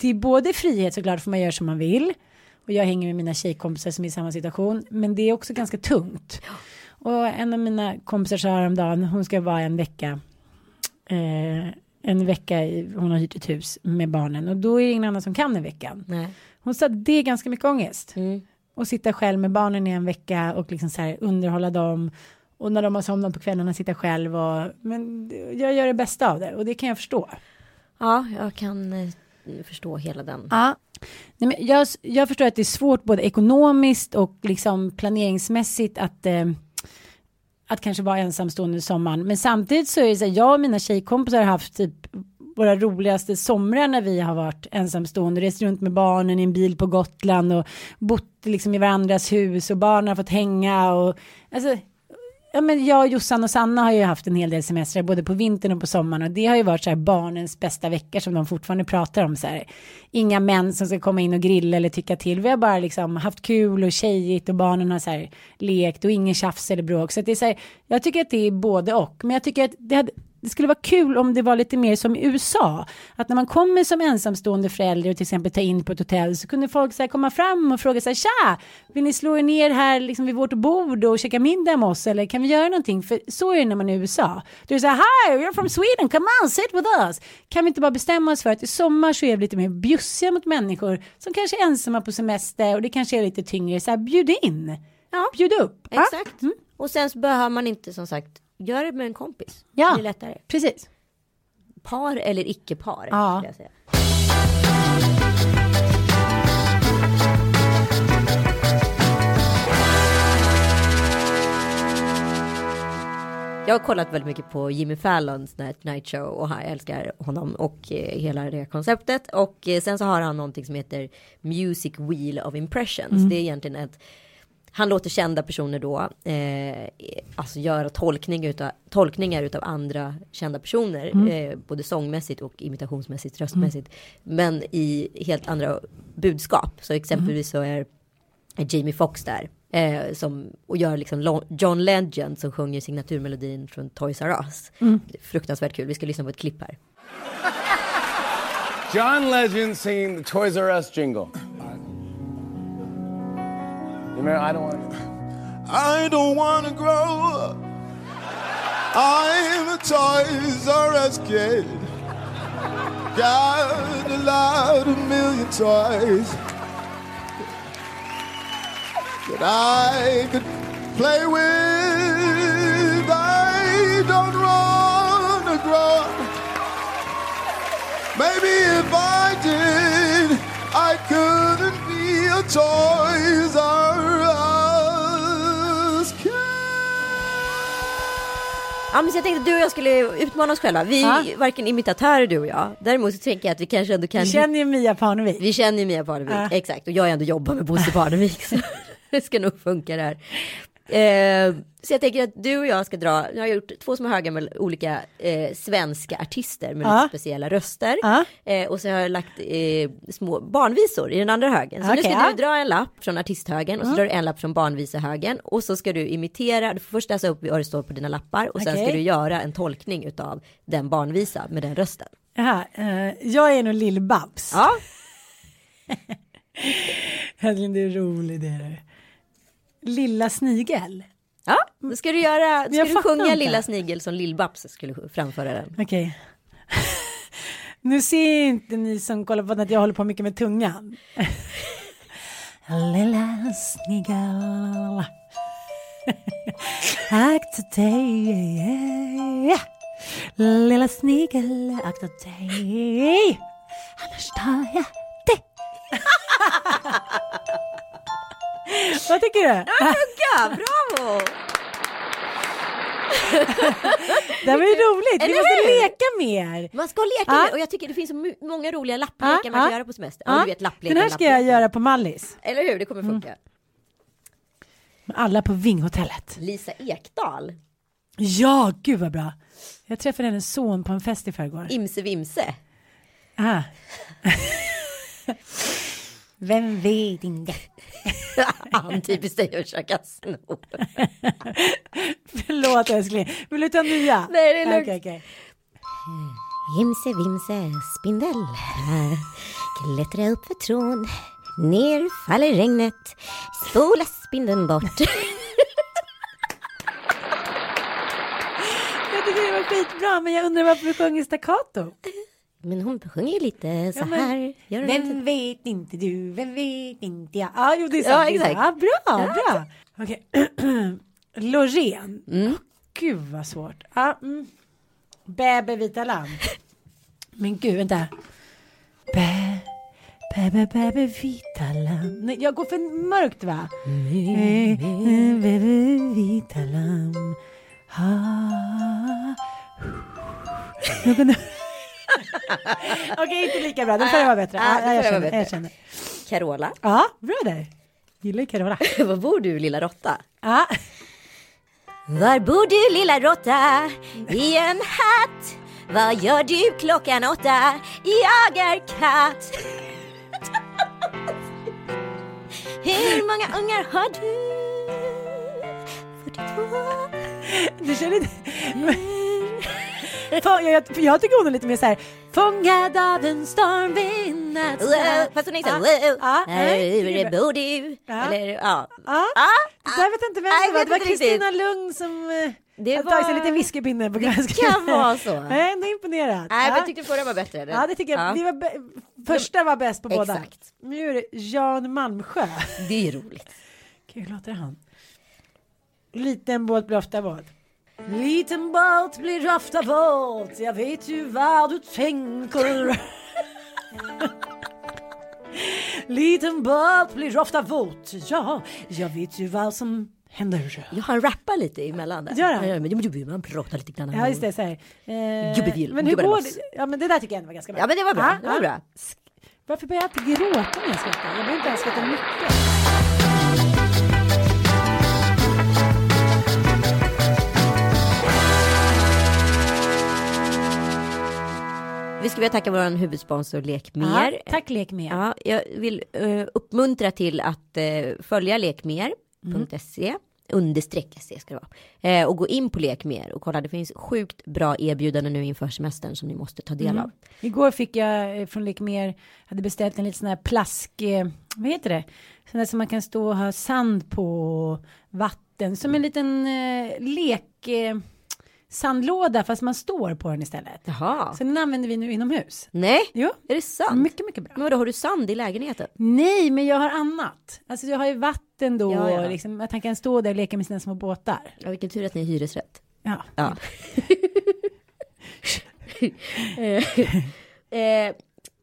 A: Det är både frihet såklart för man gör som man vill. Och jag hänger med mina tjejkompisar som är i samma situation. Men det är också ganska tungt. Och en av mina kompisar sa häromdagen, hon ska vara en vecka. Eh, en vecka, i, hon har hyrt ett hus med barnen. Och då är det ingen annan som kan den veckan.
B: Nej.
A: Hon sa att det är ganska mycket ångest.
B: Mm.
A: Och sitta själv med barnen i en vecka och liksom så här underhålla dem. Och när de har somnat på kvällarna sitta själv och men jag gör det bästa av det och det kan jag förstå.
B: Ja, jag kan eh, förstå hela den.
A: Ja. Nej, men jag, jag förstår att det är svårt både ekonomiskt och liksom planeringsmässigt att eh, att kanske vara ensamstående i sommaren. Men samtidigt så är det så här, jag och mina tjejkompisar har haft typ våra roligaste somrar när vi har varit ensamstående, rest runt med barnen i en bil på Gotland och bott liksom i varandras hus och barnen har fått hänga och alltså ja men jag, Jossan och Sanna har ju haft en hel del semestrar både på vintern och på sommaren och det har ju varit så här barnens bästa veckor som de fortfarande pratar om så här. Inga män som ska komma in och grilla eller tycka till. Vi har bara liksom haft kul och tjejigt och barnen har så här lekt och ingen tjafs eller bråk. Så att det är så här, jag tycker att det är både och. Men jag tycker att det hade, det skulle vara kul om det var lite mer som i USA. Att när man kommer som ensamstående förälder och till exempel ta in på ett hotell så kunde folk så här komma fram och fråga sig tja, vill ni slå er ner här liksom vid vårt bord och käka middag med oss eller kan vi göra någonting? För så är det när man är i USA. Du är så här, hi, we're from Sweden, come on, sit with us. Kan vi inte bara bestämma oss för att i sommar så är vi lite mer bjussiga mot människor som kanske är ensamma på semester och det kanske är lite tyngre, så här, bjud in.
B: Ja.
A: Bjud upp.
B: Exakt. Och sen så behöver man inte som sagt göra det med en kompis.
A: Ja.
B: Det är lättare.
A: Precis.
B: Par eller icke-par.
A: Ja.
B: Jag, säga. Jag har kollat väldigt mycket på Jimmy Fallons Night Show och jag älskar honom och eh, hela det konceptet. Och eh, sen så har han någonting som heter Music Wheel of Impressions. Det är egentligen ett han låter kända personer då eh, alltså göra tolkning utav, tolkningar utav andra kända personer. Eh, både sångmässigt och imitationsmässigt, röstmässigt. Men i helt andra budskap. Så exempelvis så är Jamie Foxx där. Eh, som, och gör liksom John Legend som sjunger signaturmelodin från Toys R Us. Fruktansvärt kul, vi ska lyssna på ett klipp här.
C: John Legend singing the Toys R Us jingle. Remember? I don't want. to.
D: I don't want to grow up. I'm a Toys R Us kid. Got a lot of million toys that I could play with. I don't want to grow up. Maybe if I did, I couldn't be a Toys R Us
B: Ja men jag tänkte att du och jag skulle utmana oss själva. Vi
A: Ja.
B: är varken imitatörer du och jag. Däremot så tänker jag att vi kanske ändå kan
A: Vi känner ju Mia Parnevik.
B: Vi känner ju Mia Parnevik,
A: Ja.
B: exakt. Och jag har ändå jobbat med Bosse Parnevik. så det ska nog funka där. Eh, så jag tänker att du och jag ska dra, jag har gjort två små högar med olika eh, svenska artister med lite speciella röster.
A: Ja.
B: Eh, och så har jag lagt eh, små barnvisor i den andra högen. Så nu
A: Okej,
B: ska du dra en lapp från artisthögen och så drar du en lapp från barnvisehögen. Och så ska du imitera, du får först läsa upp vad det står på dina lappar och sen
A: Okej.
B: ska du göra en tolkning utav den barnvisa med den rösten.
A: Jaha, eh, jag är nog Lill-Babs.
B: Ja,
A: Älskling, det är roligt det är. Lilla snigel.
B: Ja, då ska du göra,
A: jag
B: ska du sjunga
A: inte.
B: Lilla Snigel som Lill-Babs skulle framföra den.
A: Okej. nu ser inte ni som kollar på att jag håller på mycket med tungan. Lilla snigel. Akta dig. Lilla snigel, akta dig. Annars tar jag dig. Vad tycker du?
B: Ja, bravo!
A: Det var ju roligt. Vi måste leka mer.
B: Man ska leka
A: Ja.
B: med, och jag tycker det finns så många roliga lapplekar
A: Ja,
B: man kan göra på semester. Ja, du vet lappleken.
A: Den här ska jag
B: lappleken.
A: göra på Mallis.
B: Eller hur, det kommer funka.
A: Med alla på Vinghotellet.
B: Lisa Ekdahl,
A: Ja, gud vad bra. Jag träffade hennes son på en fest i förrgår.
B: Imse Vimse.
A: Ah. Vem vet inte.
B: Han typiskt dig att försöka sno.
A: Förlåt älskling. Vill du ta nya?
B: Nej, det är lugnt.
A: Okej, okej.
B: Imse Vimse spindel klättra upp för trån Ner faller regnet Spola spindeln bort
A: Jag tycker det var skitbra, men jag undrar varför du sjunger staccato.
B: Men hon sjunger ju lite så
A: Ja, men-
B: här Gör hon inte?
A: Vem vet inte du, vem vet inte jag. Ja, jo, det är sant.
B: Ja, exakt.
A: Ja, bra, bra. Okej. Loreen.
B: Mm.
A: Gud vad svårt. Ja, mm. Bäbe vita lamm. Men gud, vänta. Bä, bäbe, bäbe vita lamm. Nej, jag går för mörkt va? Eh, Bäbe vita lamm. Ha. Okej, inte lika bra. Den förra var bättre.
B: Ah, den
A: jag, känner,
B: bättre.
A: jag känner.
B: Carola
A: Ja, bra där. Gillar ju Carola.
B: Var bor du lilla råtta?
A: Ja.
B: Var bor du lilla råtta? I en hatt. Vad gör du klockan åtta? Jag är katt. Hur många ungar har du? 42.
A: Du känner inte... Fan, jag, jag, jag tycker hon är lite mer så här. Fångad av en stormvind att
B: Wow, Fast hon är
A: nej, det är
B: Hur bor du? Eller ja.
A: Ja, där vet jag inte vem
B: Nej,
A: det var. Det var. Kristina Lugn som eh,
B: Det
A: hade tagit sig
B: var-
A: lite whiskypinne på ganska
B: kan vara så.
A: Jag är ändå imponerad.
B: Nej, men
A: ja.
B: jag tyckte förra var bättre. Eller?
A: ja, det tycker jag.
B: Ja.
A: Vi var första var bäst på båda.
B: Exakt.
A: Nu är det Jan Malmsjö.
B: Det är roligt.
A: Gud, hur låter han? Liten båt blir ofta våt. Liten båt blir ofta våt, jag vet ju vad du tänker. Liten båt blir ofta våt, ja, jag vet ju vad som händer.
B: Jag har rappat lite emellan där.
A: Gör han?
B: Ja, men man pratar lite grann.
A: Ja, just det. Så här. Eh,
B: Gubbevill,
A: men hur går det? Ja, men det där tycker jag ändå var ganska bra.
B: Ja, men det var bra.
A: Ja,
B: det var
A: ja.
B: bra.
A: Varför börjar jag alltid gråta när jag skrattar? Jag behöver inte ens skratta mycket.
B: Vi ska vilja tacka vår huvudsponsor Lek
A: Ja, tack Lek Mer.
B: Ja, jag vill eh, uppmuntra till att eh, följa lekmer.se understreck se ska det vara. Eh, och gå in på Lek Mer och kolla det finns sjukt bra erbjudanden nu inför semestern som ni måste ta del av.
A: Igår fick jag från Lek Mer, hade beställt en liten sån här plask, vad heter det? Sån där som man kan stå och ha sand på vatten, som en liten lek sandlåda fast man står på den istället.
B: Jaha.
A: Så den använder vi nu inomhus.
B: Nej,
A: Jo,
B: är det sant?
A: mycket, mycket bra.
B: Men vadå, har du sand i lägenheten?
A: Nej, men jag har annat. Alltså jag har ju vatten då,
B: Ja, ja.
A: liksom, att han kan stå där och leka med sina små båtar.
B: Ja, vilken tur att ni är hyresrätt.
A: Ja.
B: Ja. eh, eh,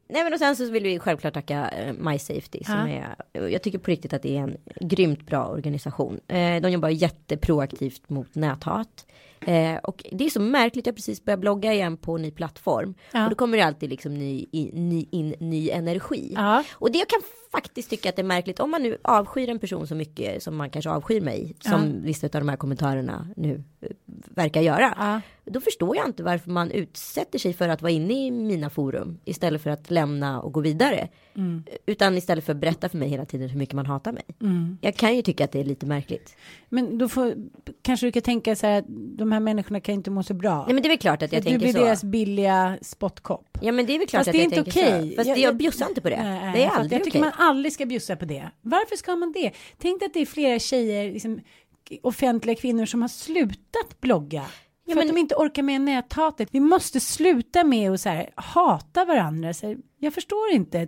B: nej men och sen så vill vi självklart tacka eh, My Safety som
A: Ja.
B: är, jag tycker på riktigt att det är en grymt bra organisation. Eh, de jobbar jätteproaktivt mot näthat. Eh, och det är så märkligt, jag precis börjat blogga igen på en ny plattform.
A: Ja.
B: Och då kommer det alltid liksom ny, i, ny, in ny energi.
A: Ja.
B: Och det jag kan faktiskt tycka att det är märkligt om man nu avskyr en person så mycket som man kanske avskyr mig. Som vissa av de här kommentarerna nu eh, verkar göra.
A: Ja.
B: Då förstår jag inte varför man utsätter sig för att vara inne i mina forum. Istället för att lämna och gå vidare.
A: Mm.
B: Utan istället för att berätta för mig hela tiden hur mycket man hatar mig.
A: Mm.
B: Jag kan ju tycka att det är lite märkligt.
A: Men då får, kanske du kan tänka så här att de här människorna kan inte må så bra.
B: Nej men det är väl klart att jag
A: du
B: tänker
A: blir
B: så.
A: deras billiga spottkopp.
B: Ja men det är väl klart
A: Fast
B: att
A: det är
B: jag
A: inte
B: tänker
A: okej.
B: så. Fast
A: Jag-
B: jag, jag bjussar inte på det.
A: Nej,
B: det är aldrig
A: Jag tycker
B: okej.
A: man aldrig ska bjussa på det. Varför ska man det? Tänk att det är flera tjejer, liksom, offentliga kvinnor som har slutat blogga. För
B: men-
A: att de inte orkar med näthatet. Vi måste sluta med att så här, hata varandra. Så här, jag förstår inte.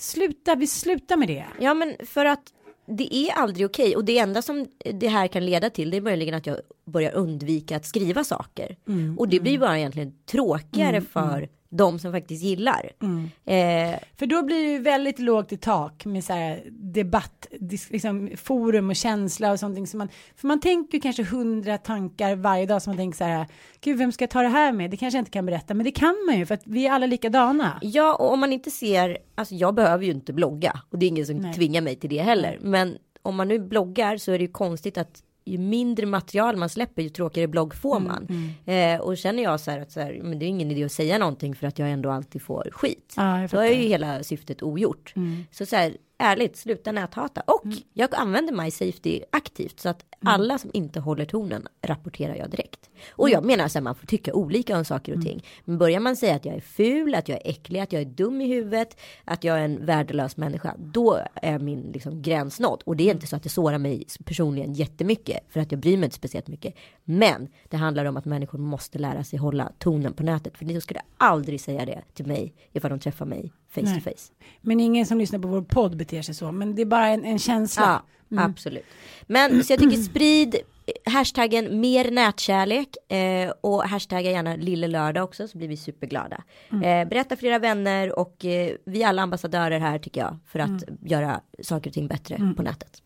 A: Sluta, vi slutar med det.
B: Ja men för att det är aldrig okej och det enda som det här kan leda till det är möjligen att jag börjar undvika att skriva saker.
A: Mm,
B: och det blir bara egentligen tråkigare för de som faktiskt gillar.
A: Mm.
B: Eh,
A: För då blir det ju väldigt lågt i tak med så här debatt, liksom forum och känsla och sånt. Som man, för man tänker kanske hundra tankar varje dag som man tänker så här, gud vem ska jag ta det här med? Det kanske jag inte kan berätta, men det kan man ju för att vi är alla likadana.
B: ja och om man inte ser, alltså jag behöver ju inte blogga och det är ingen som
A: Nej.
B: tvingar mig till det heller. Men om man nu bloggar så är det ju konstigt att ju mindre material man släpper ju tråkigare blogg får
A: Mm,
B: man. Eh, och känner jag så här att så här, men det är ingen idé att säga någonting för att jag ändå alltid får skit.
A: Ja, jag
B: Då är.
A: Mm.
B: ju hela syftet ogjort. Så så här, ärligt, sluta näthata. Och jag använder My Safety aktivt så att
A: Mm.
B: alla som inte håller tonen rapporterar jag direkt. Och jag menar så här, man får tycka olika om saker
A: Mm.
B: och ting. Men börjar man säga att jag är ful, att jag är äcklig, att jag är dum i huvudet, att jag är en värdelös människa, då är min liksom, gräns nådd. Och det är inte så att det sårar mig personligen jättemycket, för att jag bryr mig inte speciellt mycket. Men det handlar om att människor måste lära sig hålla tonen på nätet. För ni skulle aldrig säga det till mig ifall de träffar mig face
A: Nej.
B: to face.
A: Men ingen som lyssnar på vår podd beter sig så, men det är bara en, en känsla.
B: Ja, absolut. Men så jag tycker sprid hashtaggen mer nätkärlek eh, och hashtagga gärna lille lördag också så blir vi superglada. Eh, berätta för era vänner och eh, vi är alla ambassadörer här tycker jag för att göra saker och ting bättre på nätet.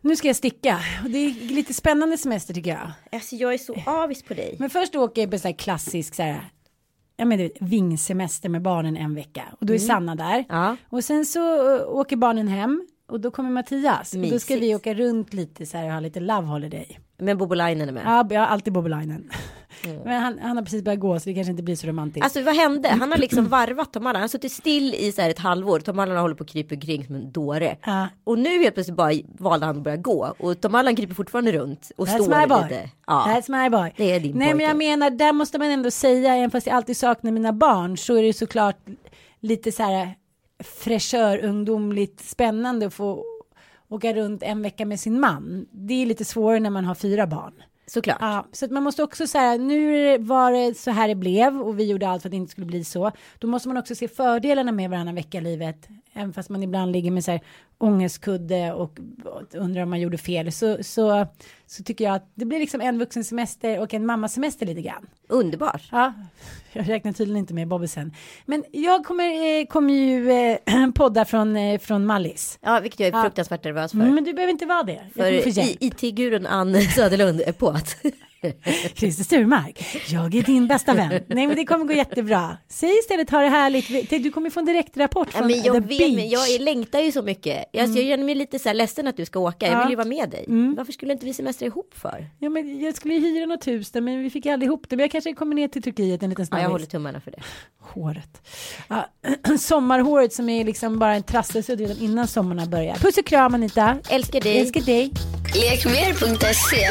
A: Nu ska jag sticka och det är lite spännande semester tycker jag.
B: Alltså jag är så avis på dig.
A: Men först åker jag på så här klassisk så här, ja men du vet, vingsemester med barnen en vecka och då är Sanna där.
B: Mm. Ja.
A: Och sen så uh, åker barnen hem och då kommer Mattias. Och då ska vi åka runt lite så här och ha lite love holiday.
B: Men Bobolainen är med.
A: Ja, jag har alltid Bobolainen. Men han, han har precis börjat gå så det kanske inte blir så romantiskt.
B: Alltså vad hände? Han har liksom varvat Tom Allan. Han har suttit still i så här ett halvår. Tom Allan håller på att krypa kring som en dåre.
A: Ja.
B: Och nu helt plötsligt bara valde han att börja gå. Och Tom Allan kryper fortfarande runt och
A: That's
B: står
A: my boy.
B: lite. Ja.
A: That's my boy.
B: Det är din
A: Nej men
B: pojke.
A: jag menar, där måste man ändå säga, även fast jag alltid saknar mina barn, så är det såklart lite så här fräschör, ungdomligt spännande att få åka runt en vecka med sin man. Det är lite svårare när man har fyra barn.
B: Såklart.
A: Ja, så att man måste också säga, nu var det så här det blev och vi gjorde allt för att det inte skulle bli så. Då måste man också se fördelarna med varannan vecka i livet. Även fast man ibland ligger med så här ångestkudde och undrar om man gjorde fel. Så, så, så tycker jag att det blir liksom en vuxensemester och en mammasemester lite grann.
B: Underbart.
A: Ja, jag räknar tydligen inte med Bobbisen. Men jag kommer, eh, kommer ju eh, podda från, eh, från Mallis.
B: Ja, vilket jag är
A: Ja.
B: fruktansvärt nervös för.
A: Mm, Men du behöver inte vara det.
B: För. IT-gurun Ann Söderlund är på att.
A: Christer Sturmark, jag är din bästa vän. Nej men det kommer gå jättebra. Säg istället ha det härligt. Du kommer få en direktrapport
B: Ja,
A: från
B: men jag
A: The
B: vet,
A: Beach. Mm.
B: men jag är- längtar ju så mycket. Jag, jag känner mig lite så här ledsen att du ska åka. Jag
A: Ja.
B: vill ju vara med dig.
A: Mm.
B: Varför skulle inte vi semestra ihop för?
A: Ja, men jag skulle ju hyra något hus där men vi fick aldrig ihop det. Men jag kanske kommer ner till Turkiet en liten
B: Ja,
A: snabbis.
B: jag håller tummarna för det.
A: Håret. Ja, sommarhåret som är liksom bara en trasselsudd redan innan sommaren har börjat. Puss och kram Anita.
B: Älskar dig.
A: Älskar dig.
E: Lekmer.se